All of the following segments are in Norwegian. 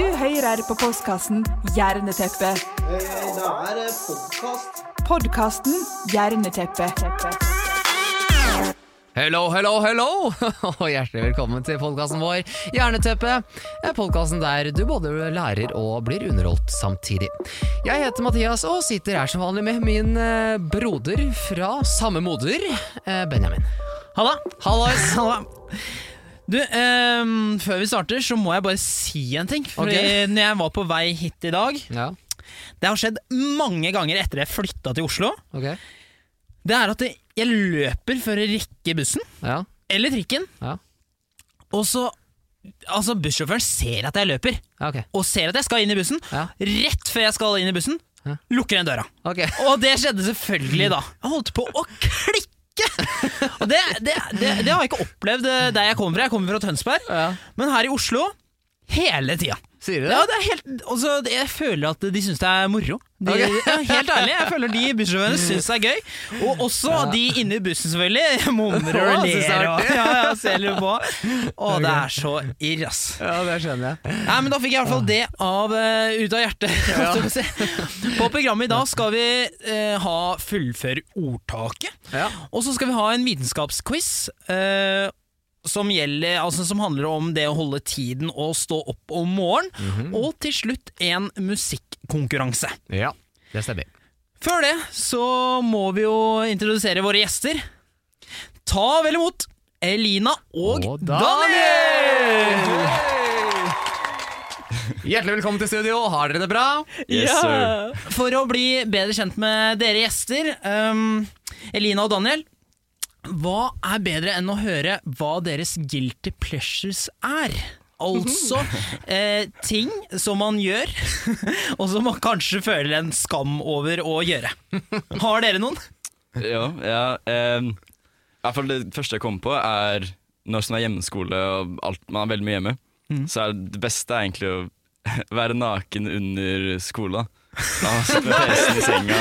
Du hører på postkassen Jerneteppet. Det er podkast. Podkasten Jerneteppet. Hello, hello, hello! Og hjertelig velkommen til podkasten vår Jerneteppe. Podkasten der du både lærer og blir underholdt samtidig. Jeg heter Mathias og sitter her som vanlig med min eh, broder fra samme moder, eh, Benjamin. Halla. Hallois! Halla. Du, ehm, før vi starter så må jeg bare si en ting. Fordi okay. når jeg var på vei hit i dag Ja, Det har skjedd mange ganger etter jeg flytta til Oslo. Okay. Det er at jeg løper for å rekke bussen. Ja, Eller trikken. ja. Og så Altså, bussjåføren ser at jeg løper, okay. og ser at jeg skal inn i bussen. Rett før jeg skal inn i bussen, lukker den døra. Og det skjedde selvfølgelig da. Jeg holdt på å klikke! Og det, det, det, det har jeg ikke opplevd eh, der jeg kommer fra. Jeg kommer fra Tønsberg. Ja. Men her i Oslo hele tida. Sier du det? Ja, det er helt, også, jeg føler at de syns det er moro. De, okay. ja, helt ærlig, jeg føler de bussjåførene syns det er gøy. Og også de inne i bussen, selvfølgelig. Mumrer og er ler og ja, ja, ser litt på. Å, det er så irr, ass. Ja, det skjønner jeg. Nei, men Da fikk jeg i hvert fall det av uh, ut av hjertet. på programmet i dag skal vi uh, ha Fullfør ordtaket. Ja. Og så skal vi ha en vitenskapsquiz. eh, som, gjelder, altså, som handler om det å holde tiden og stå opp om morgenen. Og til slutt en musikkonkurranse. ja, det stemmer. Før det så må vi jo introdusere våre gjester. Ta vel imot Elina og, Og Daniel! Hjertelig velkommen til studio, har dere det bra? Yes, sir. For å bli bedre kjent med dere gjester, um, Elina og Daniel, hva er bedre enn å høre hva deres guilty pleasures er? Altså eh, ting som man gjør, og som man kanskje føler en skam over å gjøre. Har dere noen? Ja, ja ehm, i hvert fall det første jeg kommer på er når man er hjemmeskole og alt, man er veldig mye hjemme, så er det beste er egentlig å være naken under skole. Sitte med PC-en i senga.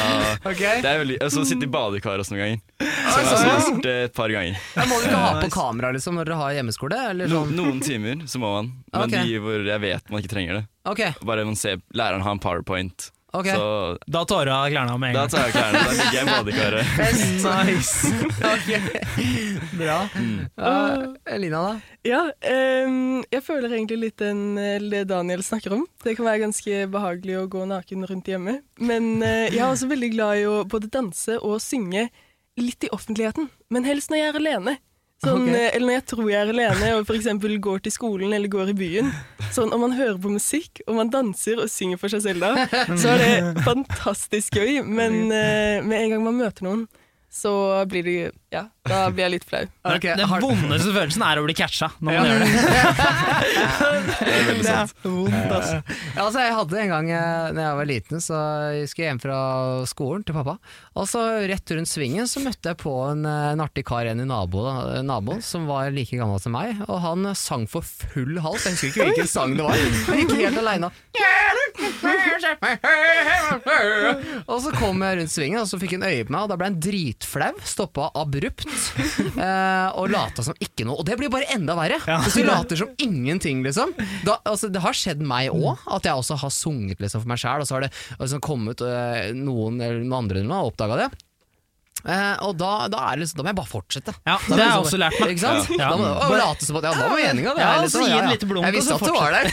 Okay. Det er veldig, og så sitte i badekar også noen ganger. Som jeg har gjort et par ganger. Ja, må du ikke ha på kamera liksom, når dere har hjemmeskole? Eller No, sånn? noen timer så må man, men Ok. de hvor jeg vet man ikke trenger det. Ok, Bare man ser læreren har en powerpoint, ok. så Da tar du av klærne med en gang. da tar jeg av klærne. Da ligger jeg i badekaret. Nice. Ok, Bra. Uh, Lina, da? Ja, um, jeg føler egentlig litt den, eh, det Daniel snakker om. Det kan være ganske behagelig å gå naken rundt hjemme. Men uh, jeg er også veldig glad i å både danse og synge litt i offentligheten. Men helst når jeg er alene. Sånn, Ok. eh, Eller når jeg tror jeg er alene og f.eks. går til skolen eller går i byen. Sånn, Om man hører på musikk og man danser og synger for seg selv da, så er det fantastisk gøy. Men eh, med en gang man møter noen, så blir det Ja, da blir jeg litt flau. Okay, Den vondeste følelsen er å bli catcha når Ja. man gjør det. Det er veldig sant. vondt, altså. Ja, altså jeg hadde en gang da Når jeg var liten, så jeg skulle hjem fra skolen til pappa. Og så rett rundt svingen så møtte jeg på en, eh, en artig kar igjen i nabo, da, naboen, som var like gammel som meg. Og han sang for full hals. Jeg husker ikke hvilken sang det var. Jeg gikk helt aleine. Og så kom jeg rundt svingen, og så fikk han øye på meg, og da ble han dritflau. Stoppa abrupt uh, og lata som ikke noe. Og det blir bare enda verre. Hvis du later som ingenting, liksom. Da, altså, det har skjedd meg òg, at jeg også har sunget liksom, for meg sjæl, og så har det liksom, kommet uh, noen eller noen andre og oppdaga det. Eh, og da, da, er det liksom, da må jeg bare fortsette. Ja, Da det har jeg liksom- også lært meg. Ikke sant? Ja. Da må, og late som at ja, det var meninga det. Ja, og så gi blunk, Jeg visste at du var der.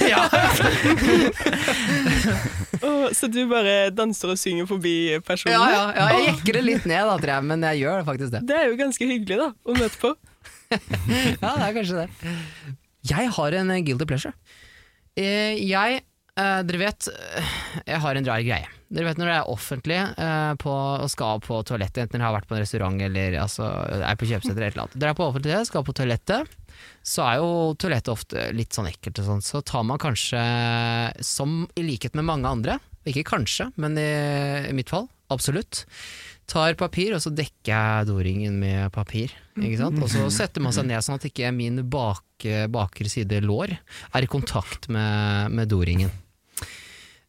oh, så du bare danser og synger forbi personen? Ja, ja, ja, jeg jekker det litt ned, da, tror jeg, men jeg gjør faktisk det. Det er jo ganske hyggelig da, å møte på. Ja, det er kanskje det. Jeg har en guilty pleasure. Eh, Jeg, eh, dere vet, eh, jeg har en rar greie. Dere vet når det er offentlig uh, på, og skal på toalettet, enten dere har vært på en restaurant eller altså, er på kjøpesenter eller et eller annet. Dere er på offentlig, skal på toalettet, så er jo toalettet ofte litt sånn ekkelt og sånn, så tar man kanskje, som i likhet med mange andre, ikke kanskje, men i, i mitt fall, absolutt, tar papir, og så dekker jeg doringen med papir. Ikke sant? Og så setter man seg ned sånn at ikke min bak, bakre side lår er i kontakt med, med doringen.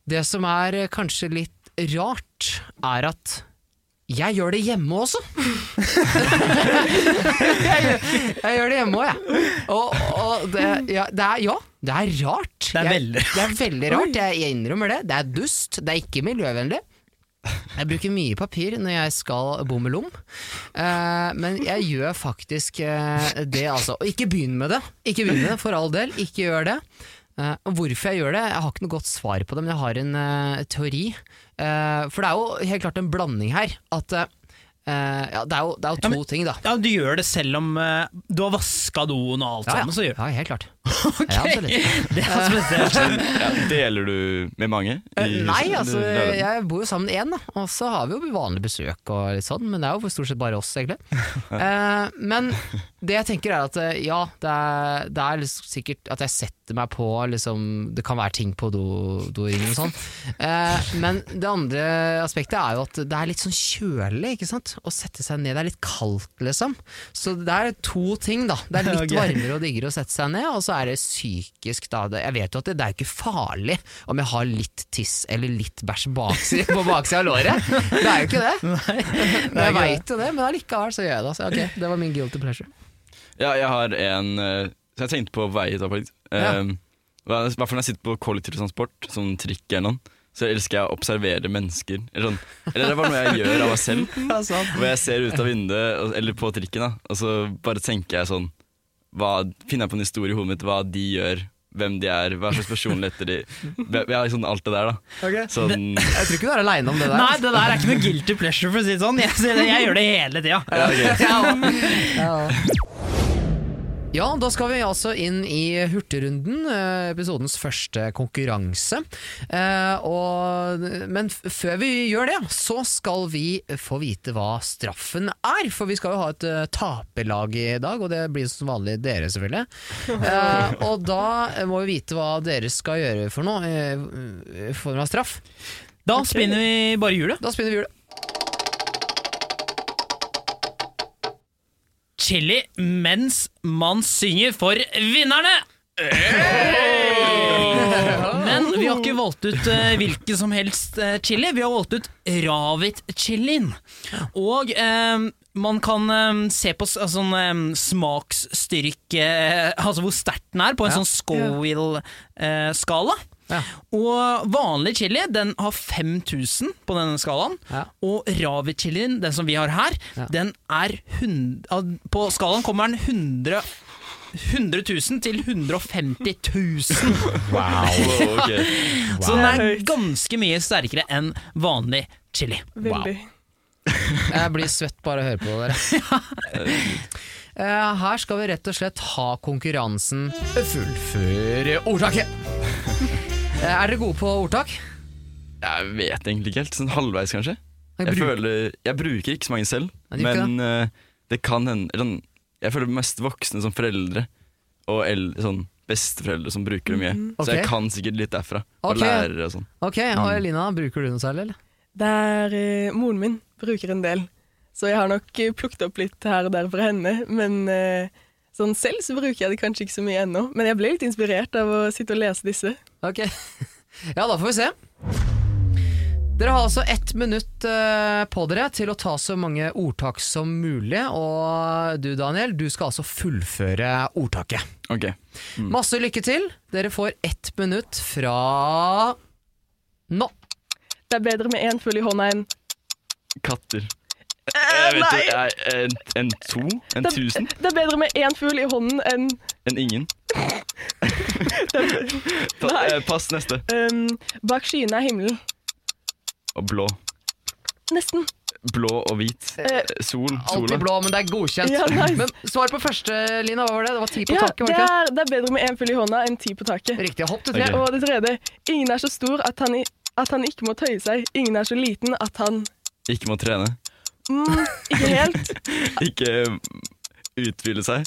Det som er kanskje litt rart, er at jeg gjør det hjemme også! jeg, gjør, jeg gjør det hjemme òg, jeg. Og, og det, ja, det er, ja, det er rart. Det er jeg, det er veldig rart. Jeg, jeg innrømmer det. Det er dust. Det er ikke miljøvennlig. Jeg bruker mye papir når jeg skal bomme lom, eh, men jeg gjør faktisk uh, det, altså. Og ikke begynn med det, ikke begynn med det, for all del. Ikke gjør det. Eh, hvorfor jeg gjør det, jeg har ikke noe godt svar på det, men jeg har en eh, teori. Eh, for det er jo helt klart en blanding her. At Uh, ja, det, er jo, det er jo to Ja, men- ting, da. Ja, Du gjør det selv om uh, du har vaska doen og alt Ja, ja. sammen. så gjør ja, helt klart. Ok, Ja. Det er spesielt. Ja, deler du med mange? i Eh, Nei, altså, jeg bor jo sammen med én. Og så har vi jo vanlig besøk og litt sånn, men det er jo stort sett bare oss, egentlig. uh, men det jeg tenker er at eh, ja, det er, det er liksom sikkert at jeg setter meg på liksom Det kan være ting på do- og sånn. uh, men det andre aspektet er jo at det er litt sånn kjølig, ikke sant. Å sette seg ned. Det er litt kaldt, liksom. Så det er to ting, da. Det er litt okay. varmere og diggere å sette seg ned, og så er det psykisk, da. Jeg vet jo at det, det er ikke farlig om jeg har litt tiss eller litt bæsj på baksida av låret. Det er jo ikke det. Men jeg veit jo det, men allikevel så gjør jeg det. Så ok, det var min guilty pleasure. Ja, jeg har en eh, Så jeg tenkte på vei hit opp, faktisk. Ja. Um, I hvert fall når jeg sitter på kollektivtransport, som trikk eller noe, så elsker jeg å observere mennesker. Eller, sånn, eller det er bare noe jeg gjør av meg selv. Hvor jeg ser ut av vinduet, eller på trikken, da, og så bare tenker jeg sånn hva, Finner jeg på en historie i hodet mitt, hva de gjør, hvem de er, hva slags personligheter de ja, har liksom alt det der, da. Sånn, Jeg tror ikke du er aleine om det der. Nei, det der er ikke noe guilty pleasure, for å si det sånn. Jeg, jeg, jeg gjør det hele tida. ja, ok. Ja, da skal vi altså inn i Hurtigrunden, eh, episodens første konkurranse. Eh, og, men før vi gjør det, så skal vi få vite hva straffen er. For vi skal jo ha et eh, taperlag i dag, og det blir som vanlig dere, selvfølgelig. Eh, og da må vi vite hva dere skal gjøre for noe form av straff. Da spinner vi bare hjulet. Da spinner vi hjulet. Chili mens man synger for vinnerne! Men vi har ikke valgt ut uh, hvilken som helst uh, chili. Vi har valgt ut Ravit-chilien. Og eh, man kan eh, se på sånn eh, smaksstyrke Altså hvor sterk den er, på en Ja. sånn Scoville-skala. Ja. Og vanlig chili den har 5000 på denne skalaen. Ja. Og ravi-chilien, den som vi har her, Ja. den er hund- av- På skalaen kommer den 100 100 000 til 150 000. wow, ok. Så den er ganske mye sterkere enn vanlig chili. Veldig. Jeg blir svett bare av å høre på dere. Eh, Her skal vi rett og slett ha konkurransen Fullføre ordtaket. Eh, Er dere gode på ordtak? Jeg vet egentlig ikke helt. Sånn halvveis, kanskje. Jeg Jeg, bruker- føler, jeg bruker ikke så mange selv, Nei, ikke men eh, det kan hende sånn, Jeg føler mest voksne som foreldre og el, sånn besteforeldre som bruker det mye. Ok. Så jeg kan sikkert litt derfra. Og okay. lærere og sånn. Ok, og Elina, bruker du noe særlig, eller? Det er uh, moren min bruker en del, så jeg har nok plukket opp litt her og der fra henne. Men uh, sånn selv så bruker jeg det kanskje ikke så mye ennå. Men jeg ble litt inspirert av å sitte og lese disse. Ok, ja da får vi se. Dere har altså ett minutt eh, på dere til å ta så mange ordtak som mulig. Og du Daniel, du skal altså fullføre ordtaket. Ok. Masse lykke til. Dere får ett minutt fra nå. Det er bedre med én fugl i hånda enn Katter. Eh, Jeg vet Nei! ikke, jeg- en, en to? En Det, tusen? det er bedre med én fugl i hånden enn En ingen? Ta, Nei. eh, pass neste. um, Bak skyene er himmelen. Og blå. Nesten. Blå og hvit. Eh, Sol. Alltid Sola. blå, men det er godkjent. Ja, nice. Men svar på første, Lina. Hva var det? Det var ti på Ja, taket, var det det ikke? er, det er bedre med én fyll i hånda enn ti på taket. Riktig. Hopp til tre. Ok. Og det tredje. Ingen er så stor at han, i- at han ikke må tøye seg. Ingen er så liten at han Ikke må trene. mm, Ikke helt. Ikke utvide seg.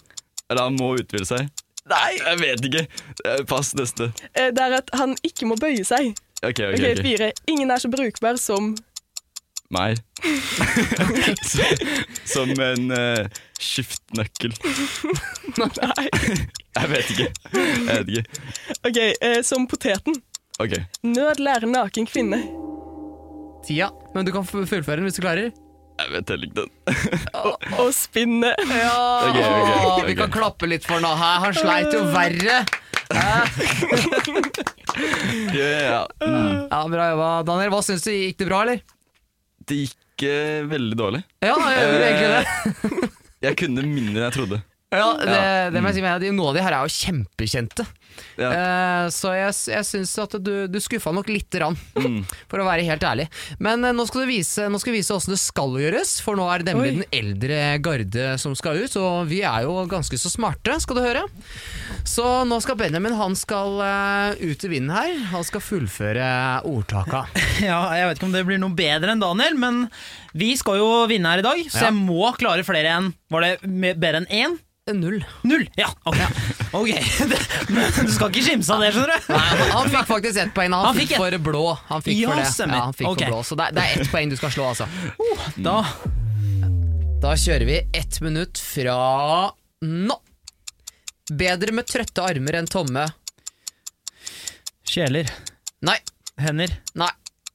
Eller han må uthvile seg. Nei! Jeg vet ikke. Eh, Pass neste. Eh, Det er at han ikke må bøye seg. Ok, ok, Ok, ok. fire. Ingen er så brukbar som Meg. Som en uh, skiftnøkkel. Nei. Jeg vet ikke. Jeg vet ikke. Ok, eh, som poteten. Ok. Nød lærer naken kvinne. Tida. Men du kan f- fullføre den hvis du klarer. Jeg vet heller ikke den. Å spinne. Ja, Okay, okay, okay. Vi kan klappe litt for nå. Hæ? Han sleit jo verre. Ja, ja. Mm. Ja, Bra jobba, Daniel. Hva syns du? Gikk det bra, eller? Det gikk eh, veldig dårlig. Ja, jeg gjorde egentlig det. Jeg kunne mindre enn jeg trodde. Ja, det, Ja. det må jeg si, men de- Noen av de her er jo kjempekjente. Ja. Uh, så jeg, jeg syns at du, du skuffa nok lite grann, Mm. for å være helt ærlig. Men uh, nå skal du vise Nå skal vi vise åssen det skal gjøres, for nå er det nemlig Oi. den eldre garde som skal ut. Og vi er jo ganske så smarte, skal du høre. Så nå skal Benjamin han skal uh, ut i vinden her. Han skal fullføre ordtaka. Ja, jeg vet ikke om det blir noe bedre enn Daniel, men vi skal jo vinne her i dag, så Ja. jeg må klare flere enn Var det bedre enn én? Null. Null! Ja, ok. Ok, Men Du skal ikke skimse av det, skjønner du. Nei, han, fikk faktisk ett poeng. Han, Han fikk fikk for blå. Han fikk Ja, for det. Ja, han fikk okay. for blå, så det, er- det er ett poeng du skal slå, altså. Da Da kjører vi ett minutt fra nå. Bedre med trøtte armer enn tomme. Kjeler. Nei, Hender. nei,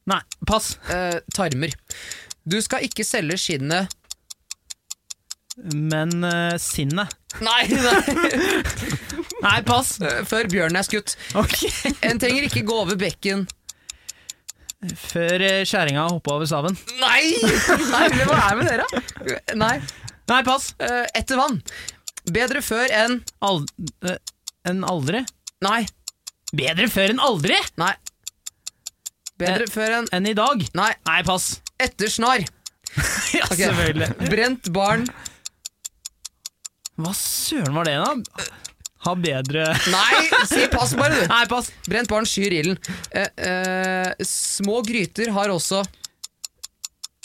Nei, pass. eh, tarmer. Du skal ikke selge skinnet Men uh, sinnet. Nei, nei. Nei, pass. eh, før bjørnen er skutt. En trenger ikke gå over bekken. Før uh, kjerringa hoppa over staven. Nei! Herlig, hva er med dere? Nei. Nei, pass. eh, etter vann. Bedre før enn Ald eh, enn aldri. Nei. Bedre før enn aldri! Nei. Bedre før enn Enn i dag. Nei. Nei, pass. Etter snar. Ja, Ok. selvfølgelig. Brent barn. Hva søren var det, da? Ha bedre Nei, si pass bare, du. Nei, pass. Brent barn skyr ilden. Eh, eh, små gryter har også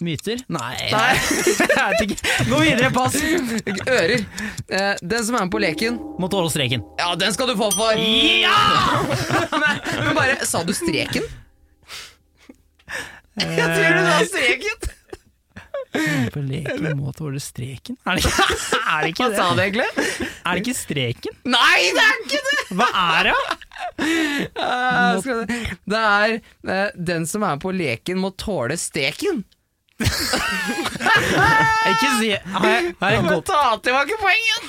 Myter? Nei. Nei. Jeg vet ikke. Gå videre, pass. ører. Eh, den som er med på leken Må tåle streken. Ja, den skal du få for! Ja! Men bare Sa du streken? Jeg tror du sa streken! På leken må tåle streken. Er det ikke, er det, ikke Hva det? sa du egentlig? Er det ikke streken? Nei, det er ikke det! Hva er det? Eh, det er den som er på leken, må tåle steken. Ikke si Har jeg, har jeg, gått, ta tilbake poenget!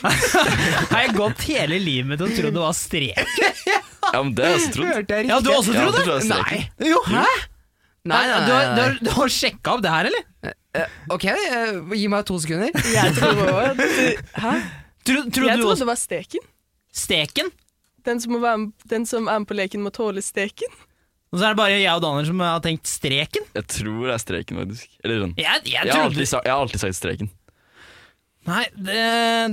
har jeg gått hele livet mitt og trodd det var streken? Ja, men det har jeg også trodd. Jeg Ja, du har også trodd det det? Nei. Jo, hæ? Nei, nei, Du, har, du, har, du har sjekka opp det her, eller? Eh, Ok, eh, gi meg to sekunder. Jeg tror også at Hæ? Tro, trodde Jeg du trodde også det var steken. steken? Den som, må være med, den som er med på leken, må tåle steken. Og så er det bare jeg og Daniel som har tenkt streken? Jeg tror det er streken, faktisk. Eller sånn. Jeg, jeg Jeg har trodde alltid, sa- jeg har alltid sagt streken. Nei, det,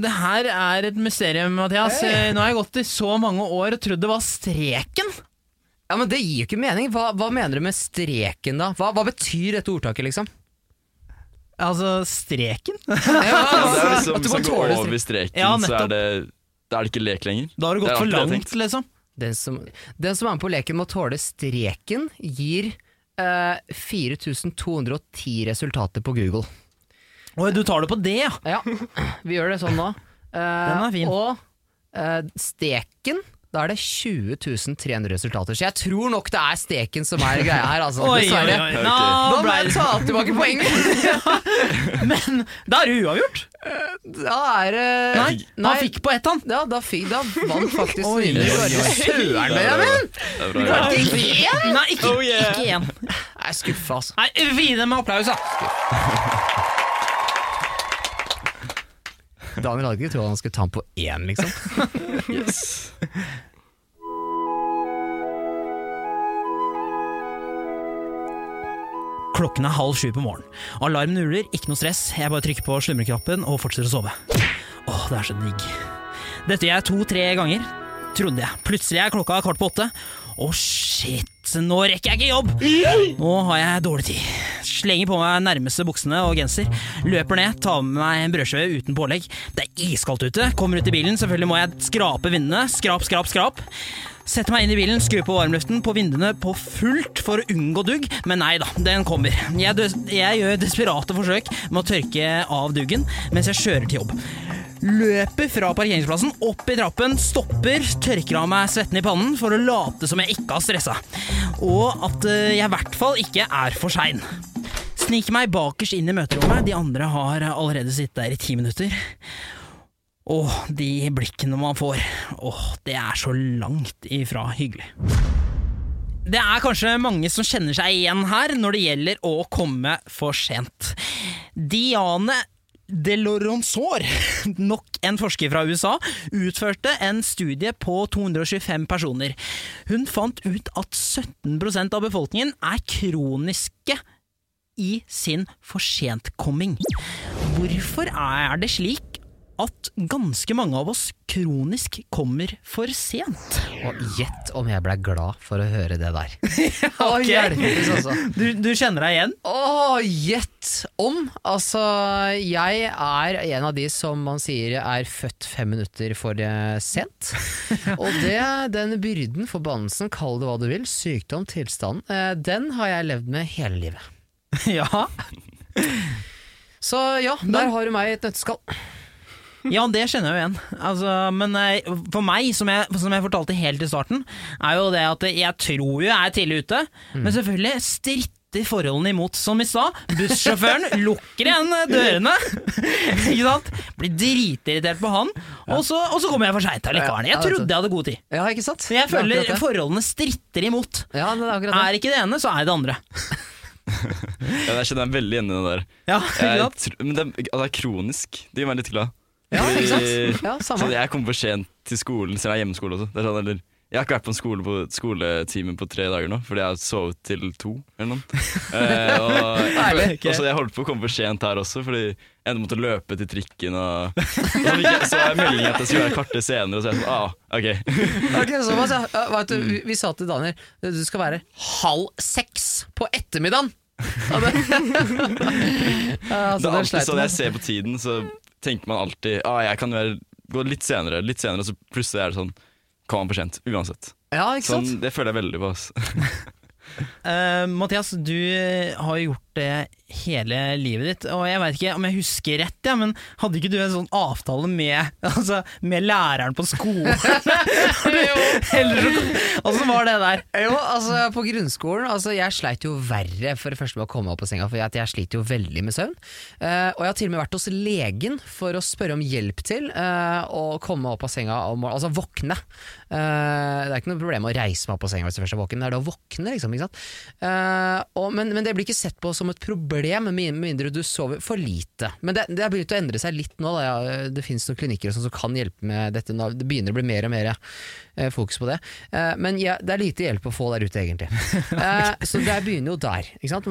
det her er et mysterium, Mathias. Eh, Nå har jeg gått i så mange år og trodd det var streken. Ja, men Det gir jo ikke mening. Hva, hva mener du med streken, da? Hva, hva betyr dette ordtaket, liksom? Altså, streken? Ja, Ja, det er altså, liksom, at du hvis man går over streken, Ja, så er det, da er det ikke lek lenger. Da har du Det gått for langt, liksom. Den som, den som er med på leken må tåle streken, gir eh, 4210 resultater på Google. Oi, du tar det på det, ja. Ja, vi gjør det sånn nå. Eh, Den er fin. Og eh, steken, da er det 20.300 resultater. Så jeg tror nok det er steken som er greia her, altså. Oi, oi, oi. Nå Da må jeg ta tilbake poenget! Men da er det uavgjort. Da er det Nei, han fikk på ett, han. Ja, da, fikk, da vant faktisk oi. Søren, Benjamin! Det. Klarte ikke én! Nei, ikke, Oh, yeah. én. Jeg er skuffa, altså. Nei, Videre med applaus, da. Daniel hadde ikke trodd han skulle ta den på én, liksom. Yes. Klokken er halv sju på morgenen. Alarmen uler, ikke noe stress. Jeg bare trykker på slumreknappen og fortsetter å sove. Åh, det er så digg. Dette gjør jeg to-tre ganger, trodde jeg. Plutselig er klokka kvart på åtte. Å, shit, nå rekker jeg ikke jobb! Nå har jeg dårlig tid. Slenger på meg nærmeste buksene og genser. Løper ned, tar med meg en brødskive uten pålegg. Det er iskaldt ute. Kommer ut i bilen, selvfølgelig må jeg skrape vinduene. Skrap, skrap, skrap. Setter meg inn i bilen, skrur på varmluften på vinduene på fullt for å unngå dugg, men nei da, den kommer. Jeg, jeg gjør desperate forsøk med å tørke av duggen mens jeg kjører til jobb. Løper fra parkeringsplassen, opp i trappen, stopper, tørker av meg svetten i pannen for å late som jeg ikke har stressa. Og at eh, jeg i hvert fall ikke er for sein. Sniker meg bakerst inn i møterommet, de andre har allerede sittet der i ti minutter. Åh, de blikkene man får. Åh, det er så langt ifra hyggelig. Det er kanskje mange som kjenner seg igjen her når det gjelder å komme for sent. Diane Deloronzor, nok en forsker fra USA, utførte en studie på 225 personer. Hun fant ut at 17% av befolkningen er kroniske i sin forsentkomming. Hvorfor er det slik at ganske mange av oss kronisk kommer for sent? Og gjett om jeg blei glad for å høre det der. Altså. Du, du kjenner deg igjen? Å, gjett om! Altså, jeg er en av de som man sier er født fem minutter for eh, sent. Og det, den byrden, forbannelsen, kall det hva du vil, sykdom, tilstand, eh, den har jeg levd med hele livet. Ja. Så ja, der har du meg i et nøtteskall. Ja, det kjenner jeg jo igjen. Altså, men eh, for meg, som jeg, som jeg fortalte helt i starten, er jo det at jeg tror jo jeg er tidlig ute, men selvfølgelig stritter forholdene imot, som i stad. Bussjåføren lukker igjen dørene, ikke sant? Blir dritirritert på han, og så, og så kommer jeg for seint allikevel. Jeg trodde jeg hadde god tid. Ja, ikke sant? Jeg er føler forholdene stritter imot. Ja, det er det. Er ikke det ene, så er det det andre. Ja, jeg kjenner meg veldig igjen i det der. Ja, ikke sant? Jeg, men det, er- altså, det er kronisk. Det gjør meg litt glad. Ja, ikke sant? Ja, samme. Så jeg kommer for sent til skolen, selv om jeg er hjemmeskole også. Det er sånn, eller, jeg har ikke vært på en skole på skoletime på tre dager nå, fordi jeg har sovet til to. Eller noe. Eh, og, Herlig. og så jeg holdt på å komme for sent her også, fordi jeg måtte løpe til trikken. Og, og så jeg så jeg melding at jeg skulle være et kvarter senere, og så er jeg sånn ah, ok. okay så. Ja, vet du, vi, vi sa til Daniel du skal være halv seks på ettermiddagen. Ja, det, ja, Det er alltid sånn jeg ser på tiden, så tenker man alltid ah, jeg kan være, gå litt senere, litt senere, og så plutselig er det sånn Kommer man for sent, uansett. Ja, ikke sant? Sånn, det føler jeg veldig på. Eh, Mathias, du har gjort det hele livet ditt, og jeg veit ikke om jeg husker rett, ja, men hadde ikke du en sånn avtale med, altså, med læreren på skolen? Eller så, var det der? Jo, altså På grunnskolen altså Jeg sleit jo verre for det første med å komme opp på senga, for jeg, jeg sliter jo veldig med søvn. Uh, og jeg har til og med vært hos legen for å spørre om hjelp til uh, å komme opp av senga, om, altså våkne. Uh, det er ikke noe problem å reise meg opp på senga hvis du først er våken, det er det å våkne, liksom. Og, men, men det blir ikke sett på som et problem, med mindre du sover for lite. Men det, det har begynt å endre seg litt nå. Da. Ja, det finnes noen klinikker sånn som kan hjelpe med dette. nå. Det begynner å bli mer og mer eh, fokus på det. Eh, men ja, det er lite hjelp å få der ute, egentlig. Eh, så det begynner jo der.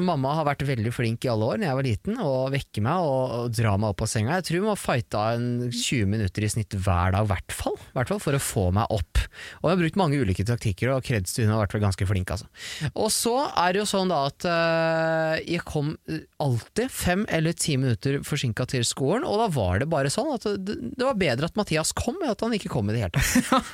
Mamma har vært veldig flink i alle år Når jeg var liten, å vekke meg og, og dra meg opp av senga. Jeg tror hun må fighta en 20 minutter i snitt hver dag, i hvert fall, for å få meg opp. Og jeg har brukt mange ulike taktikker, og kreds til hun har vært ganske flink. Altså. Og så er det jo sånn da at eh, jeg kom alltid fem eller ti minutter forsinka til skolen, og da var det bare sånn at det, det var bedre at Mathias kom, enn at han ikke kom i det hele tatt.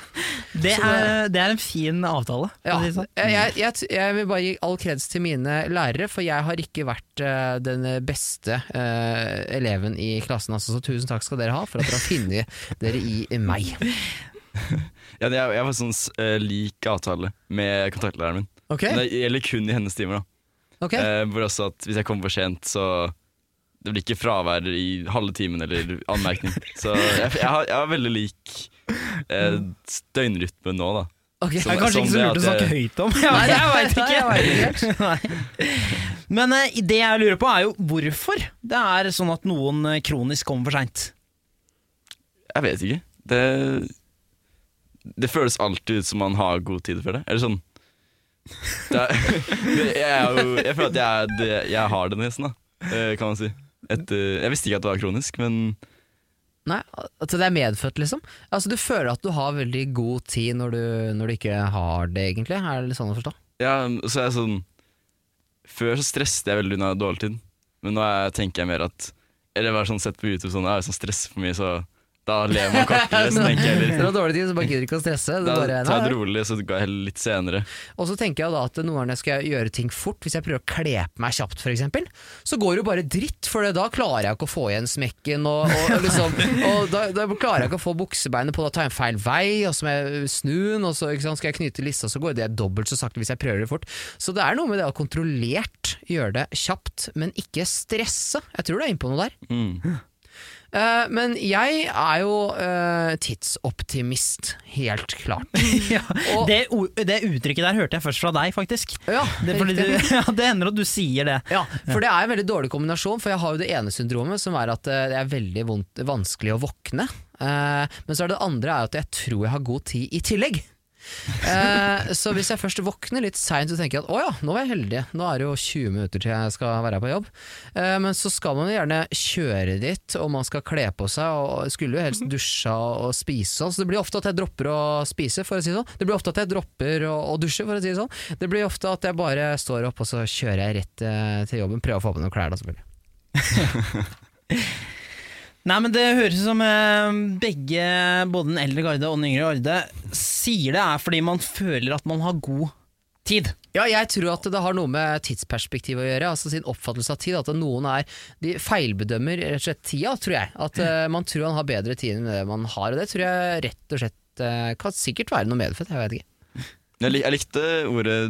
Det er, det er en fin avtale. Ja, sånn. jeg, jeg, jeg, vil bare gi all kreds til mine lærere, for jeg har ikke vært uh, den beste uh, eleven i klassen. Altså, så tusen takk skal dere ha for at dere har funnet dere i meg. Ja, jeg, jeg var sånn uh, lik avtale med kontaktlæreren min. Okay. Men det gjelder kun i hennes timer. da Ok? Eh, Hvor også at Hvis jeg kommer for sent, så det blir ikke fravær i halve timen eller anmerkning. Så jeg, jeg, har, jeg har veldig lik eh, døgnrytme nå, da. Okay. Som- Det er kanskje ikke så lurt å snakke høyt om. Jeg veit Nei, jeg vet ikke. Nei. Men eh, det jeg lurer på, er jo hvorfor det er sånn at noen eh, kronisk kommer for seint. Jeg vet ikke. Det, det føles alltid ut som man har god tid for det. Eller sånn er, jeg, jo, jeg føler at jeg, er jeg har det nesten, da, eh, kan man si. Etter, jeg visste ikke at det var kronisk, men Nei, at det er medfødt, liksom? Altså Du føler at du har veldig god tid når du, når du ikke har det, egentlig? Er det litt sånn å forstå? ja, så er jeg sånn Før så stresset jeg veldig under dårlig tid, men nå er, tenker jeg mer at Eller bare sånn sett på YouTube sånn, jeg er sånn stress for mye, så da lever man kortere. Så tenker jeg Når du heller har dårlig tid, så bare gidder ikke å stresse. Da bare, tar jeg det rolig, så går jeg heller litt senere. Og så tenker jeg da at noen ganger skal jeg gjøre ting fort. Hvis jeg prøver å kle på meg kjapt, f.eks., så går det jo bare dritt, for da klarer jeg ikke å få igjen smekken. Og, og, liksom, og da, da klarer jeg ikke å få buksebeinet på, da tar jeg en feil vei, og så må jeg snu den, og så sant, skal jeg knyte lissa, så går det dobbelt så sakte hvis jeg prøver det fort. Så det er noe med det å kontrollert gjøre det kjapt, men ikke stresse. Jeg tror du er inne på noe der. Mm. Eh, men jeg er jo uh, tidsoptimist, helt klart. Ja, Og- det, det uttrykket der hørte jeg først fra deg, faktisk. Ja, Det, du, ja, det hender at du sier det. Ja, for det er en veldig dårlig kombinasjon, for jeg har jo det ene syndromet, som er at eh, det er veldig vondt, vanskelig å våkne. Uh, men så er det det andre er at jeg tror jeg har god tid i tillegg. Eh, så hvis jeg først våkner litt seint, så tenker jeg at å ja, nå var jeg heldig, nå er det jo 20 minutter til jeg skal være på jobb. Eh, men så skal man jo gjerne kjøre dit, og man skal kle på seg, og skulle jo helst dusje og, og spise sånn. Så det blir ofte at jeg dropper å spise, for å si det sånn. Det blir ofte at jeg dropper å, å dusje, for å si det sånn. Det blir ofte at jeg bare står opp, og så kjører jeg rett eh, til jobben. Prøver å få på noen klær, da, selvfølgelig. Nei, men Det høres ut som eh, begge, både den eldre garde og den yngre garde, sier det er fordi man føler at man har god tid. Ja, jeg tror at det har noe med tidsperspektiv å gjøre, altså sin oppfattelse av tid. At noen er De feilbedømmer rett og slett tida, tror jeg. At uh, man tror man har bedre tid enn det man har, og det tror jeg rett og slett uh, kan sikkert være noe medfødt, jeg vet ikke. Jeg, lik, jeg likte ordet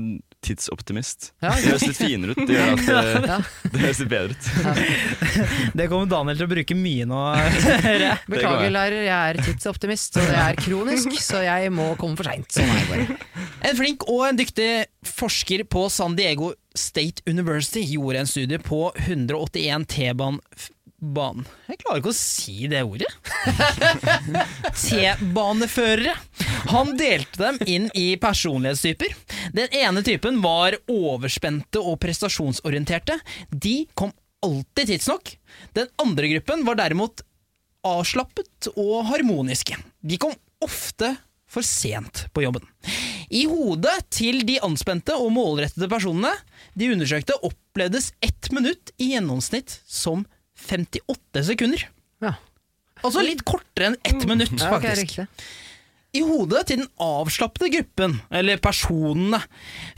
tidsoptimist. Ja, Det høres litt finere ut. Det gjør at eh, Ja. det høres litt bedre ut. Det kommer Daniel til å bruke mye nå. jeg. Beklager, jeg. lærer, jeg er tidsoptimist, og det er kronisk, så jeg må komme for seint. Sånn det. En flink og en dyktig forsker på San Diego State University gjorde en studie på 181 T-banen... Jeg klarer ikke å si det ordet. T-baneførere. Han delte dem inn i personlighetstyper. Den ene typen var overspente og prestasjonsorienterte. De kom alltid tidsnok. Den andre gruppen var derimot avslappet og harmoniske. De kom ofte for sent på jobben. I hodet til de anspente og målrettede personene de undersøkte, opplevdes ett minutt i gjennomsnitt som 58 sekunder. Ja. Altså litt kortere enn ett minutt, Ja, ok, faktisk. riktig. I hodet til den avslappede gruppen, eller personene,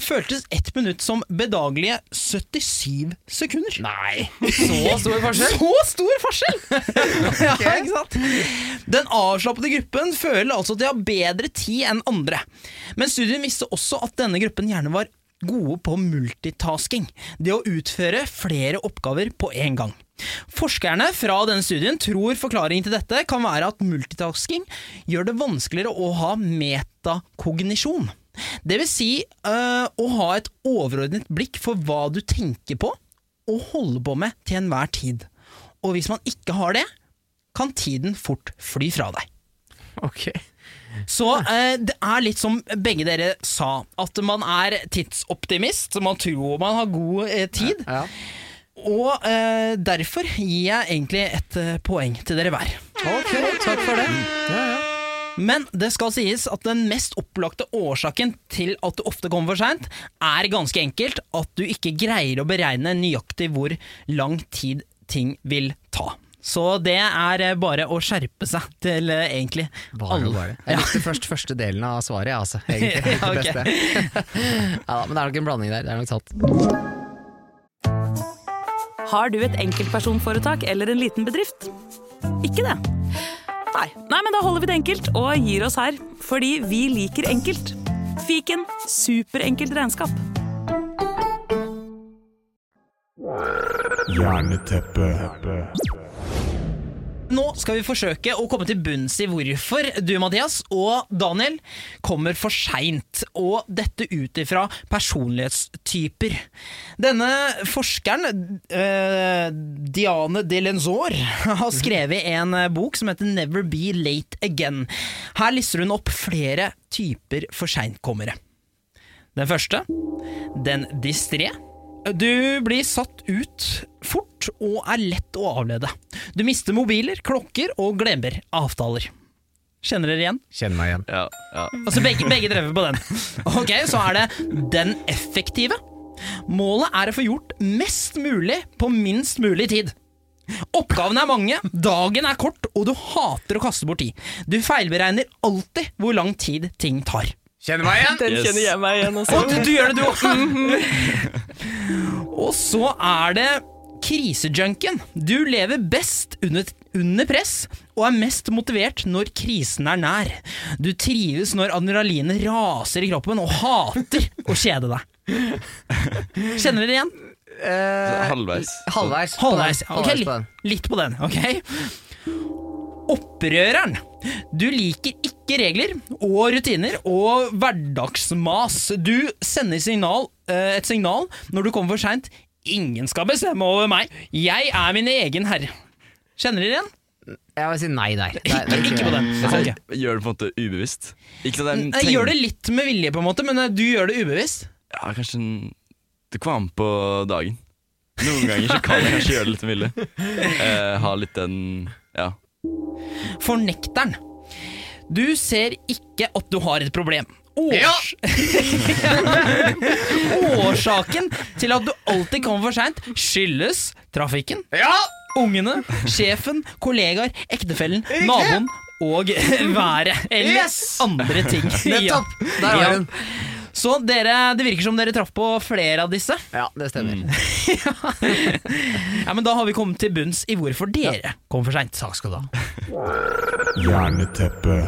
føltes ett minutt som bedagelige 77 sekunder. Nei, så stor forskjell! Så stor forskjell! ja, ikke sant? Den avslappede gruppen føler altså at de har bedre tid enn andre. Men studien viste også at denne gruppen gjerne var gode på multitasking. Det å utføre flere oppgaver på en gang. Forskerne fra denne studien tror forklaringen til dette kan være at multitasking gjør det vanskeligere å ha metakognisjon. Det vil si øh, å ha et overordnet blikk for hva du tenker på og holder på med til enhver tid. Og hvis man ikke har det, kan tiden fort fly fra deg. Ok. Så eh, det er litt som begge dere sa, at man er tidsoptimist, man tror man har god eh, tid. Ja. Og eh, derfor gir jeg egentlig et eh, poeng til dere hver. Ok, takk for det. Ja, ja. Men det skal sies at den mest opplagte årsaken til at du ofte kommer for seint, er ganske enkelt at du ikke greier å beregne nøyaktig hvor lang tid ting vil ta. Så det er eh, bare å skjerpe seg til eh, egentlig Bare alle. bare. Jeg likte først første delen av svaret, jeg, altså. Egentlig. Ja, Det beste. ja, men det er nok en blanding der. Det er nok sant. Har du et enkeltpersonforetak eller en liten bedrift? Ikke det? Nei. Nei, men da holder vi det enkelt og gir oss her. Fordi vi liker enkelt. Fiken superenkelt regnskap. Jerneteppe. Nå skal vi forsøke å komme til bunns i hvorfor du, Mathias, og Daniel kommer for seint, og dette ut ifra personlighetstyper. Denne forskeren, eh, Diane Delenzor, har skrevet en bok som heter Never Be Late Again. Her lister hun opp flere typer for seintkommere. Den første, den distré. Du blir satt ut fort og er lett å avlede. Du mister mobiler, klokker og glemmer avtaler. Kjenner dere igjen? Kjenner meg igjen. Ja, ja. Altså begge, begge drev på den. Ok, Så er det den effektive. Målet er å få gjort mest mulig på minst mulig tid. Oppgavene er mange, dagen er kort, og du hater å kaste bort tid. Du feilberegner alltid hvor lang tid ting tar. Kjenner meg igjen? Den Yes. kjenner jeg meg igjen også. Og du, du gjør det, du også. og så er det krisejunken. Du lever best under, under press og er mest motivert når krisen er nær. Du trives når adrenalinet raser i kroppen og hater å kjede deg. Kjenner dere igjen? Eh, Halvveis. halvveis. Halvveis. den. Ok, Halvveis litt, på den. litt på den. ok? Opprøreren. Du liker ikke regler og rutiner og hverdagsmas. Du sender signal, eh, et signal når du kommer for seint. Ingen skal bestemme over meg. Jeg er min egen herre. Kjenner dere igjen? Jeg vil si nei der. Nei, Ikke, ikke på den. Altså, gjør det på en måte ubevisst. Ikke at jeg Jeg gjør det litt med vilje, på en måte, men eh, du gjør det ubevisst. Ja, kanskje Det kommer an på dagen. Noen ganger så kan jeg kanskje gjøre det litt med vilje. Eh, ha litt den Ja. Fornekteren. Du ser ikke at du har et problem. Års Årsaken til at du alltid kommer for seint, skyldes trafikken, ungene, sjefen, kollegaer, ektefellen, naboen og været. Eller Yes! andre ting. Nettopp! Der har Ja. den. Så dere, det virker som dere traff på flere av disse. Ja, det stemmer. Ja, men Da har vi kommet til bunns i hvorfor dere kom for seint. Takk skal du ha. Jerneteppe.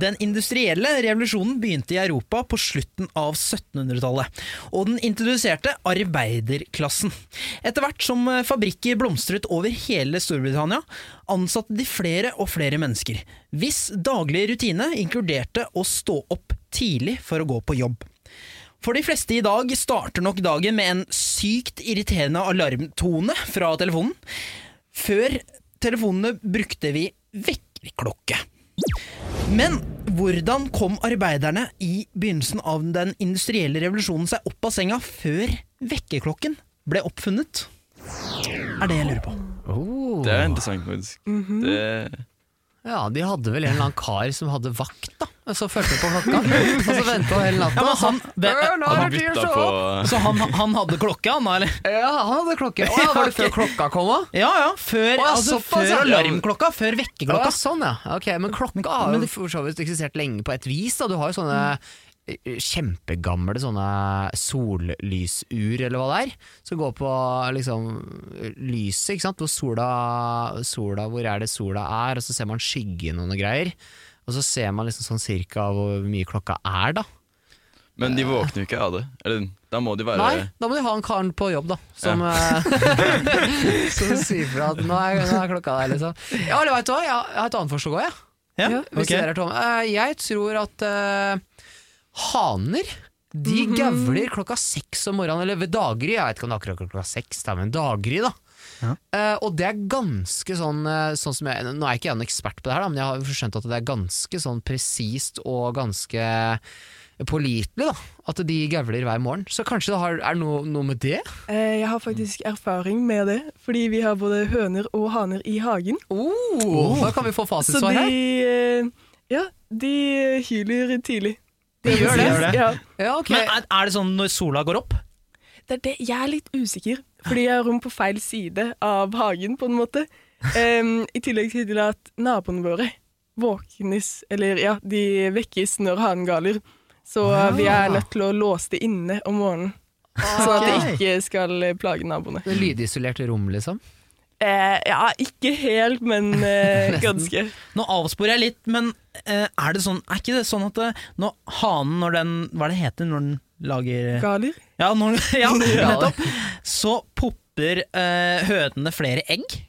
Den industrielle revolusjonen begynte i Europa på slutten av 1700-tallet, og den introduserte arbeiderklassen. Etter hvert som fabrikker blomstret over hele Storbritannia, ansatte de flere og flere mennesker, hvis daglige rutine inkluderte å stå opp tidlig for å gå på jobb. For de fleste i dag starter nok dagen med en sykt irriterende alarmtone fra telefonen. Før telefonene brukte vi vekkerklokke. Men hvordan kom arbeiderne i begynnelsen av den industrielle revolusjonen seg opp av senga før vekkerklokken ble oppfunnet? Er det jeg lurer på. Oh. Det er interessant, faktisk. det, Ja, de hadde vel en eller annen kar som hadde vakt, da. Så fulgte på klokka. Og så venta hele natta. Ja, han- det- «Øh, nå er han bytta på! Så han, han hadde klokke, han da, eller? Ja, han hadde klokke. Å, ja, var det før klokka kom òg? Ja ja, før, Å, ja, altså, før alarmklokka, før Ja, sånn, ja. Ok, Men klokka har jo for så vidt eksistert lenge på et vis. Da. Du har jo sånne eh, kjempegamle sånne sollysur, eller hva det er, som går på liksom lyset, ikke sant. Hvor sola, sola Hvor er det sola er, og så ser man skyggen og noe greier. Og så ser man liksom sånn cirka hvor mye klokka er, da. Men de våkner jo ikke av det. Eller, da må de være Nei, da må de ha en karen på jobb, da. Som, ja. som sier fra at nå er, nå er klokka der, liksom. Ja, eller vet du hva, jeg har et annet forslag òg, jeg. Ja, Hvis ok. dere er tomme. Eh, jeg tror at eh, haner de gavler klokka seks om morgenen, eller ved daggry. Jeg vet ikke om det er akkurat klokka seks, men daggry, da. Ja. Uh, og det er ganske sånn, eh, sånn som jeg, Nå er ikke jeg noen ekspert på det her, da, men jeg har skjønt at det er ganske sånn presist og ganske pålitelig. da At de gavler hver morgen. Så kanskje det har, er noe, noe med det? Eh, Jeg har faktisk erfaring med det, fordi vi har både høner og haner i hagen. Oh, Da kan vi få Så de her. eh, Ja, de hyler tidlig. De gjør det? Gjør det? Ja. Ja, okay. Men er, er det sånn når sola går opp? Det er det. Jeg er litt usikker, fordi jeg har rom på feil side av hagen, på en måte. Um, I tillegg til at naboene våre våknes, eller ja, de vekkes når hanen galer. Så vi er nødt til å låse det inne om morgenen, sånn at det ikke skal plage naboene. Det lydisolerte rom, liksom? Eh, ja, ikke helt, men eh, ganske. Nå avsporer jeg litt, men eh, er det sånn Er ikke det sånn at det, når hanen, når den Hva er det heter når den lager Galer? Ja, når, ja nettopp. Så popper eh, hønene flere egg.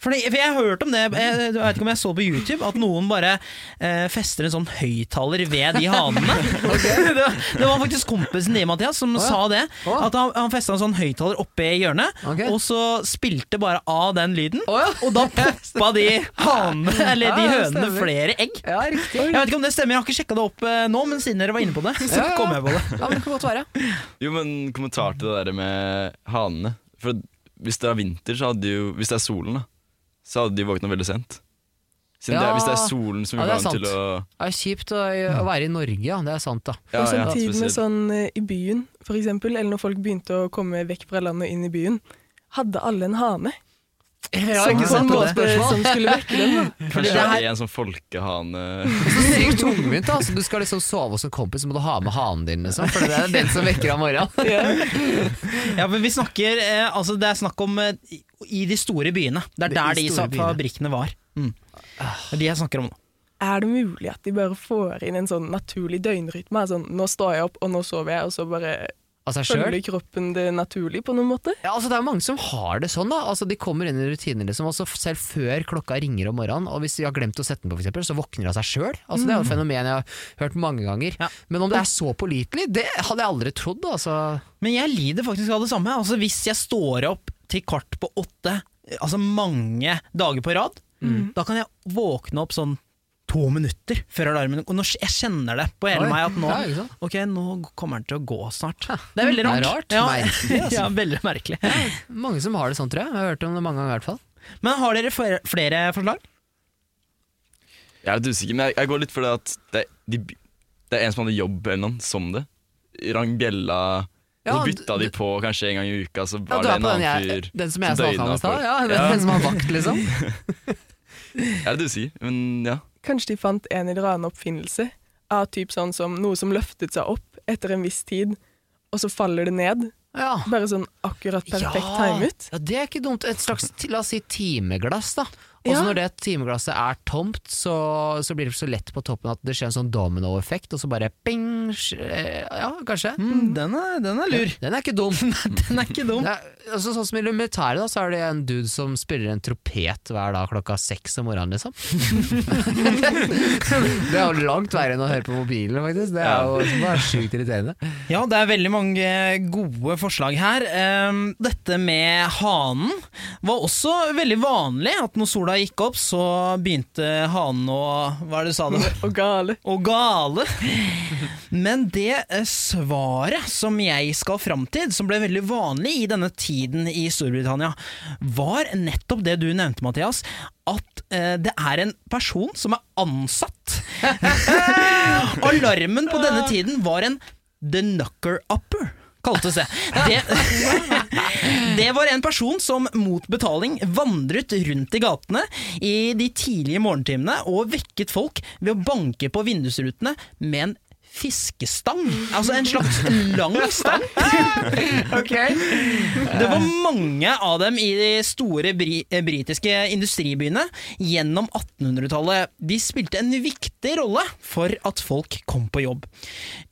Fordi, for jeg har hørt om det, jeg, jeg vet ikke om jeg så på YouTube, at noen bare eh, fester en sånn høyttaler ved de hanene. det, var- det var faktisk kompisen din, Mathias, som ja. sa det. Oh. At han, han festa en sånn høyttaler oppe i hjørnet, okay. og så spilte bare av den lyden. Oh, ja. Og da poppa de hanene, eller de ja, hønene, flere egg. Ja, riktig. Jeg vet ikke om det stemmer, jeg har ikke sjekka det opp eh, nå, men siden dere var inne på det, så Ja, ja. kom jeg på det. Ja, men det kan godt være. Jo, men kommentar til det der med hanene. For hvis det er vinter, så hadde de jo Hvis det er solen, da, så hadde de våkna veldig sent. Siden det er, hvis det er solen som Ja, gjør det er til å Det er kjipt å, å være i Norge, ja. Det er sant, da. Ja, og ja, samtidig med sånn eh, i byen, for eksempel, eller når folk begynte å komme vekk fra landet og inn i byen, hadde alle en hane. Ja, som, ikke på en på det måte, som skulle vekke dem. da. Kanskje det er- en sånn folkehane Så sykt tungvint, da. Altså, du skal liksom sove hos en kompis, så må du ha med hanen din, liksom. For det er den som vekker deg om morgenen. Ja, men vi snakker eh, Altså, det er snakk om eh, i- de store byene. Det er der de de sa- fabrikkene var. Mm. Det er de jeg snakker om nå. Er det mulig at de bare får inn en sånn naturlig døgnrytme? Sånn, nå står jeg opp, og nå sover jeg, og så bare følger kroppen det naturlig på noen måte? Ja, altså Det er jo mange som har det sånn. da Altså De kommer inn i rutiner liksom Også selv før klokka ringer om morgenen. Og hvis de har glemt å sette den på, for eksempel, så våkner de av seg sjøl. Altså, det er jo et fenomen jeg har hørt mange ganger. Ja. Men om det er så pålitelig, det hadde jeg aldri trodd. Altså. Men jeg lider faktisk av det samme. Altså, hvis jeg står opp til kvart på åtte, altså mange dager på rad, da kan jeg våkne opp sånn to minutter før alarmen Og når jeg kjenner det på hele Oi. meg at nå, Ja, ok, nå kommer den til å gå snart. Det er veldig Det er rart. rart. Ja, Merkelig, altså. ja, veldig merkelig. Mange som har det sånn, tror jeg. Jeg har hørt om det mange ganger i hvert fall. Men har dere flere, flere forslag? Jeg er litt usikker, men jeg, jeg går litt for det at det, de, det er en som hadde jobb eller noe som det. Rang bjella, Ja, så bytta de på kanskje en gang i uka, så var ja, det en annen jeg, fyr den som jeg som snakka om døgna i stad? Ja, den, Ja. den som har vakt, liksom? ja, er du sier, men ja. Kanskje de fant en eller annen oppfinnelse av typ sånn som noe som løftet seg opp etter en viss tid, og så faller det ned. Ja. Bare sånn akkurat perfekt Ja. timet. Ja, det er ikke dumt. Et slags la oss si timeglass, da. Og så Ja. når det timeglasset er tomt, så, så blir det så lett på toppen at det skjer en sånn dominoeffekt, og så bare ping eh, Ja, kanskje. Mm, den, er, den er lur. Den er ikke dum. Den er ikke dum. Er, altså, sånn som I militæret, da, så er det en dude som spiller en tropet hver dag klokka seks om morgenen. liksom Det er jo langt verre enn å høre på mobilen, faktisk. Det er jo bare sjukt irriterende. Ja, det er veldig mange gode forslag her. Ehm, dette med hanen var også veldig vanlig. At når sola gikk opp, så begynte hanen å Hva er det du sa? Det? Og gale. Å gale. Men det eh, svaret som jeg skal fram til, som ble veldig vanlig i denne tiden i Storbritannia, var nettopp det du nevnte, Mathias. At eh, det er en person som er ansatt. Alarmen på denne tiden var en The Knucker Upper. Kaltes det. det. Det var en person som mot betaling vandret rundt i gatene i de tidlige morgentimene og vekket folk ved å banke på vindusrutene med en fiskestang. Altså en slags lang stang. Det var mange av dem i de store bri eh, britiske industribyene gjennom 1800-tallet. De spilte en viktig rolle for at folk kom på jobb.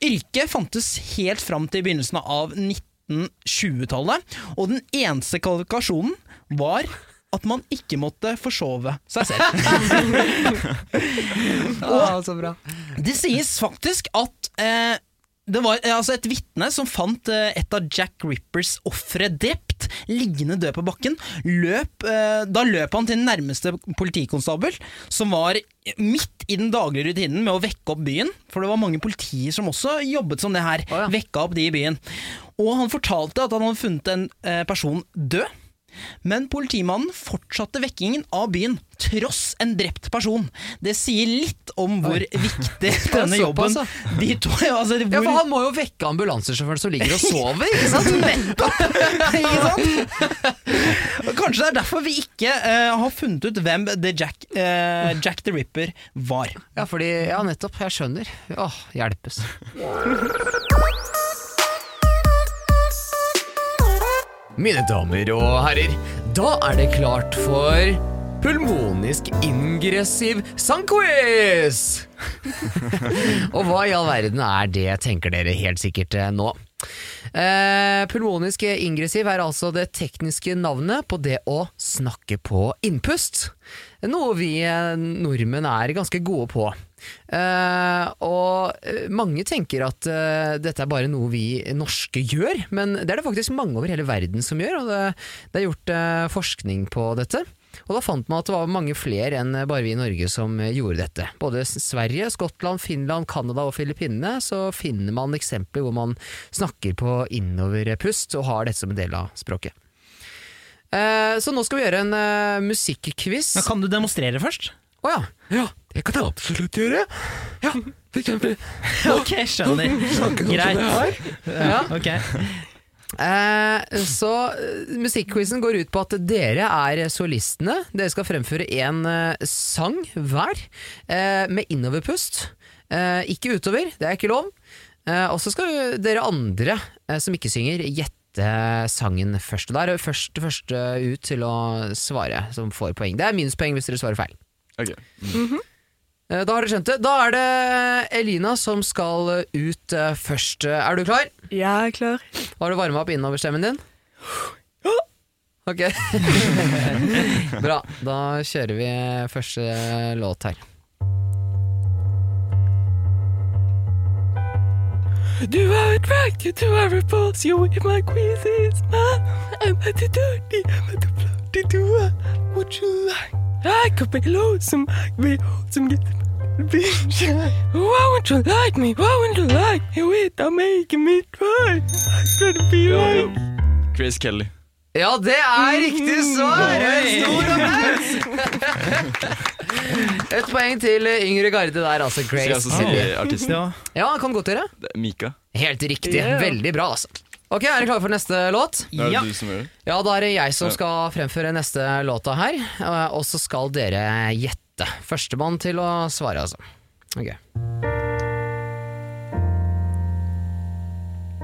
Yrket fantes helt fram til begynnelsen av 1920-tallet, og den eneste kvalifikasjonen var at man ikke måtte forsove seg selv. Bra. Det sies faktisk at eh, det var eh, altså et vitne som fant eh, et av Jack Rippers ofre drept, liggende død på bakken. Løp, eh, da løp han til den nærmeste politikonstabel, som var midt i den daglige rutinen med å vekke opp byen. For det var mange politier som også jobbet som det her. Oh, ja. Vekka opp de i byen. Og han fortalte at han hadde funnet en eh, person død. Men politimannen fortsatte vekkingen av byen, tross en drept person. Det sier litt om hvor viktig denne jobben de to, altså, Ja, for han må jo vekke ambulansesjåføren som ligger og sover, ikke sant? Nettopp! ikke sant? Kanskje det er derfor vi ikke uh, har funnet ut hvem The Jack, uh, Jack the Ripper var. Ja, fordi, ja, nettopp. Jeg skjønner. Åh, hjelpes. Mine damer og herrer, da er det klart for pulmonisk ingressiv sangquiz! og hva i all verden er det, tenker dere helt sikkert eh, nå. Eh, pulmonisk ingressiv er altså det tekniske navnet på det å snakke på innpust. Noe vi eh, nordmenn er ganske gode på. Eh, og eh, mange tenker at uh, dette er bare noe vi norske gjør, men det er det faktisk mange over hele verden som gjør, og det, det er gjort uh, forskning på dette. Og da fant man at det var mange flere enn bare vi i Norge som gjorde dette. Både Sverige, Skottland, Finland, Canada og Filippinene så finner man eksempler hvor man snakker på innoverpust og har dette som en del av språket. Så nå skal vi gjøre en uh, musikkquiz. Kan du demonstrere først? Å ja. Ja, det kan jeg absolutt gjøre. Ja, for eksempel. Ok, skjønner. Greit. Ja. Ok. Eh, så eh, musikkquizen går ut på at dere er solistene. Dere skal fremføre én eh, sang hver, eh, med innoverpust. Eh, ikke utover, det er ikke lov. Eh, og så skal dere andre eh, som ikke synger, gjette sangen først. Og der er det først, første ut til å svare som får poeng. Det er minuspoeng hvis dere svarer feil. Ok. Eh, Da har dere skjønt det. Da er det Elina som skal ut eh, først. Eh, Er du klar? Jeg er klar. Har du varma opp innoverstemmen din? Ok. Bra. Da kjører vi første låt her. Do I attract you? to I repulse you in my quizzes? smile? am I too dirty? Am I too bloody? Do I? what you like? I could be some get bitch. Why won't you like me? Why won't you like me without making me try? I to be like. Chris Grace Kelly. Ja, det er riktig svar! En stor applaus! Et poeng til yngre garde der, altså. Skal jeg Grace. også si artisten? Ja. Kan godt gjøre. Mika. Helt riktig. Veldig bra, altså. Ok, Er dere klare for neste låt? Det Ja. det. Ja, da er det jeg som skal fremføre neste låta her, eh, og så skal dere gjette. Førstemann til å svare, altså. Ok.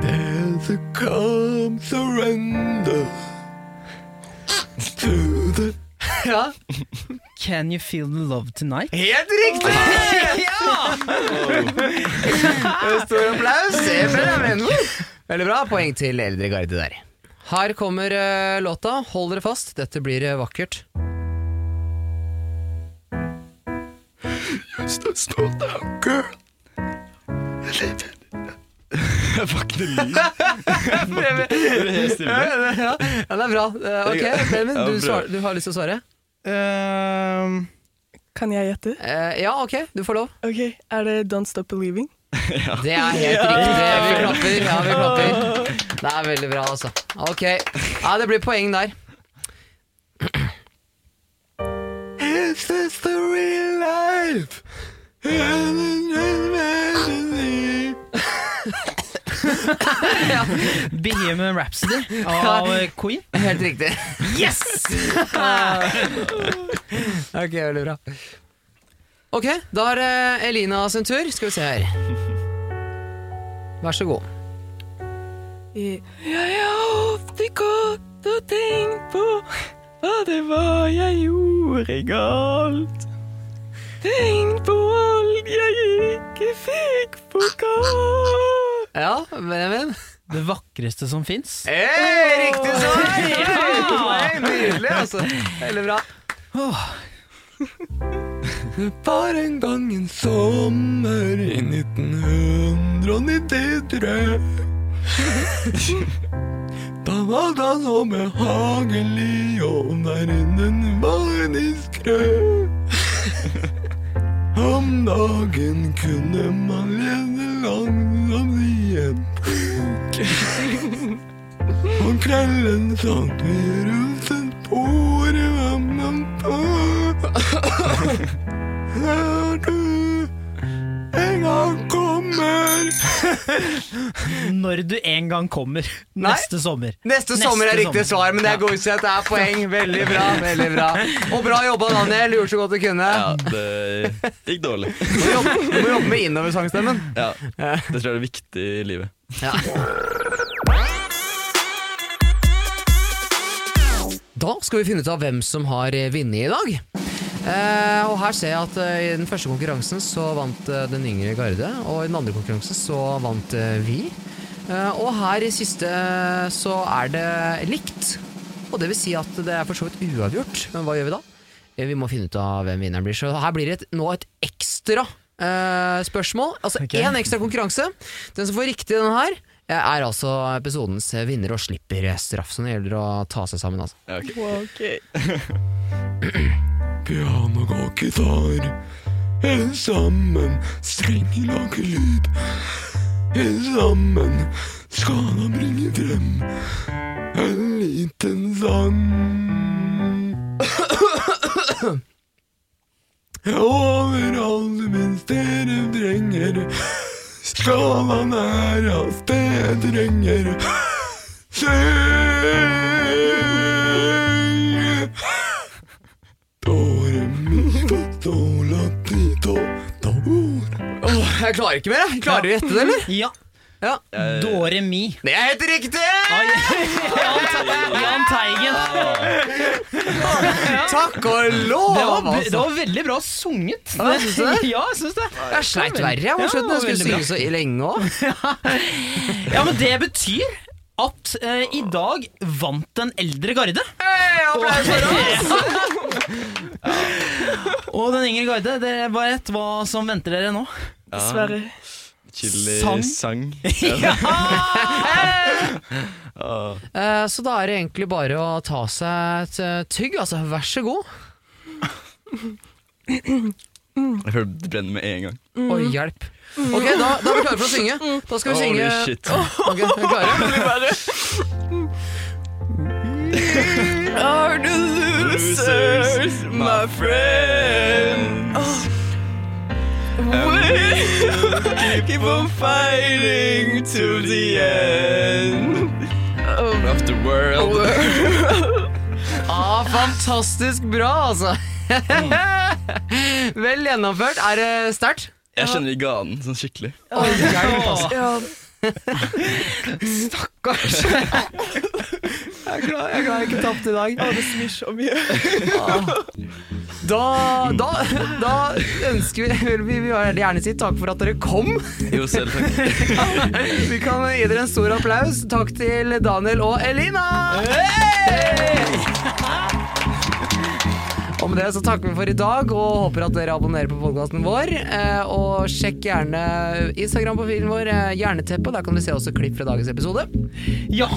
There's a calm surrender to the Ja, Can you feel the love tonight? Helt riktig! Ja! Stor applaus. Se, Benjamin. Woo! Veldig bra. Poeng til eldre garde der. Her kommer eh, låta. Hold dere fast. Dette blir eh, vakkert. Just a slow down girl. Jeg får ikke noe lyd. Ja, det er bra. Eh, Ok, Benjamin, du, svar, du har lyst til å svare? Ehm, Kan jeg gjette? Eh, ja, ok, du får lov. Ok, Er det Don't Stop Believing? Det er helt riktig. Vi klapper. Ja, vi klapper. Det er veldig bra, altså. Ok. Ja, det blir poeng der. Is this the real life? Bohemian Rhapsody av eh, Queen. Helt riktig. Yes! ok, veldig bra. Ok, da er Elina sin tur. Skal vi se her. Vær så god. Jeg har ofte gått og tenkt på hva det var jeg gjorde galt. Tenk på alt jeg ikke fikk fortalt. Ja, Benjamin? Det vakreste som fins. Hey, riktig svar! Ja! Nydelig, altså. Veldig bra. Det var en gang en sommer i 1993. Da var det så behagelig, og verden var diskré. Om dagen kunne man lese langsomt i en bok. Om kvelden satt vi ruset på vannet på. Når du en gang kommer Når du en gang kommer. Nei. Neste sommer. Neste, Neste sommer er riktig sommer. svar, men det er godkjent. Det er poeng. Veldig bra. veldig bra Og bra jobba, Daniel. Du gjorde så godt du kunne. Ja, det gikk dårlig. Du må jobbe, du må jobbe med innoversangstemmen. Ja, det tror jeg er viktig i livet. Ja. Da skal vi finne ut av hvem som har vunnet i dag. Eh, og her ser jeg at eh, i den første konkurransen så vant eh, den yngre garde, og i den andre konkurransen så vant eh, vi. Eh, og her i siste eh, så er det likt. Og det vil si at det er for så vidt uavgjort. Men hva gjør vi da? Eh, vi må finne ut av hvem vinneren blir. Så her blir det et, nå et ekstra eh, spørsmål. Altså én ekstra konkurranse. Den som får riktig denne her, er altså episodens vinner og slipper straff. Så det gjelder å ta seg sammen, altså. Okay. ok. Piano og gitar En sammen, strenger lager lyd. En sammen skal han bringe frem en liten sang. Overalt mens dere trenger Skal han her av sted trenger Syng jeg klarer ikke mer. jeg. Klarer du å gjette det, eller? Ja. Ja. Dore Mi. Det er helt riktig! Jan, Jan Teigen. Takk og lov! Det var, det altså. var veldig bra sunget. Ja, syns du det? Ja, jeg syns det. Jeg sleit verre jeg, Ja, slutten. Jeg skulle synge så lenge òg. Ja, men det betyr at eh, i dag vant den eldre garde. Applaus for oss! Og den yngre garde, det bare gjett hva som venter dere nå. Dessverre. Chili Sang. sang. Eh, Så da er det egentlig bare å ta seg et tygg. Altså, vær så god. Jeg føler det brenner med en gang. Oi, hjelp. Ok, da, da er vi klare for å synge. Da skal vi synge Holy shit. Ok, er klare? Are the losers, my friends? Keep on fighting to the end. Of the world. Ah, fantastisk bra, altså. Vel gjennomført. Er det sterkt? Jeg kjenner vi ga den sånn skikkelig. Oh, hjelp, altså. Ja, Stakkars. Jeg er glad jeg er glad jeg ikke tapte i dag. ja, det svir så mye. Da, da, da ønsker vi vil Vi vil gjerne si takk for at dere kom. Jo, selv takk. Vi kan gi dere en stor applaus. Takk til Daniel og Elina! Og med det så takker vi for i dag, og håper at dere abonnerer på podkasten vår. Eh, og sjekk gjerne Instagram-profilen vår, Hjerneteppet. Jerneteppe. Der kan du se også klipp fra dagens episode. Ja.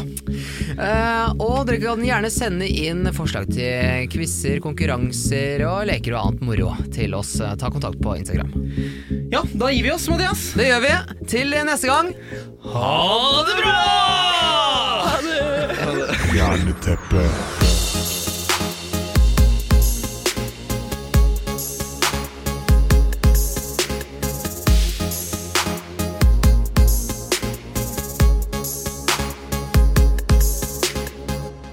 Eh, og dere kan gjerne sende inn forslag til quizer, konkurranser og leker og annet moro til oss. Eh, Ta kontakt på Instagram. ja, da gir vi oss, Mathias. Det gjør vi. Til neste gang. Ha det bra! Jerneteppe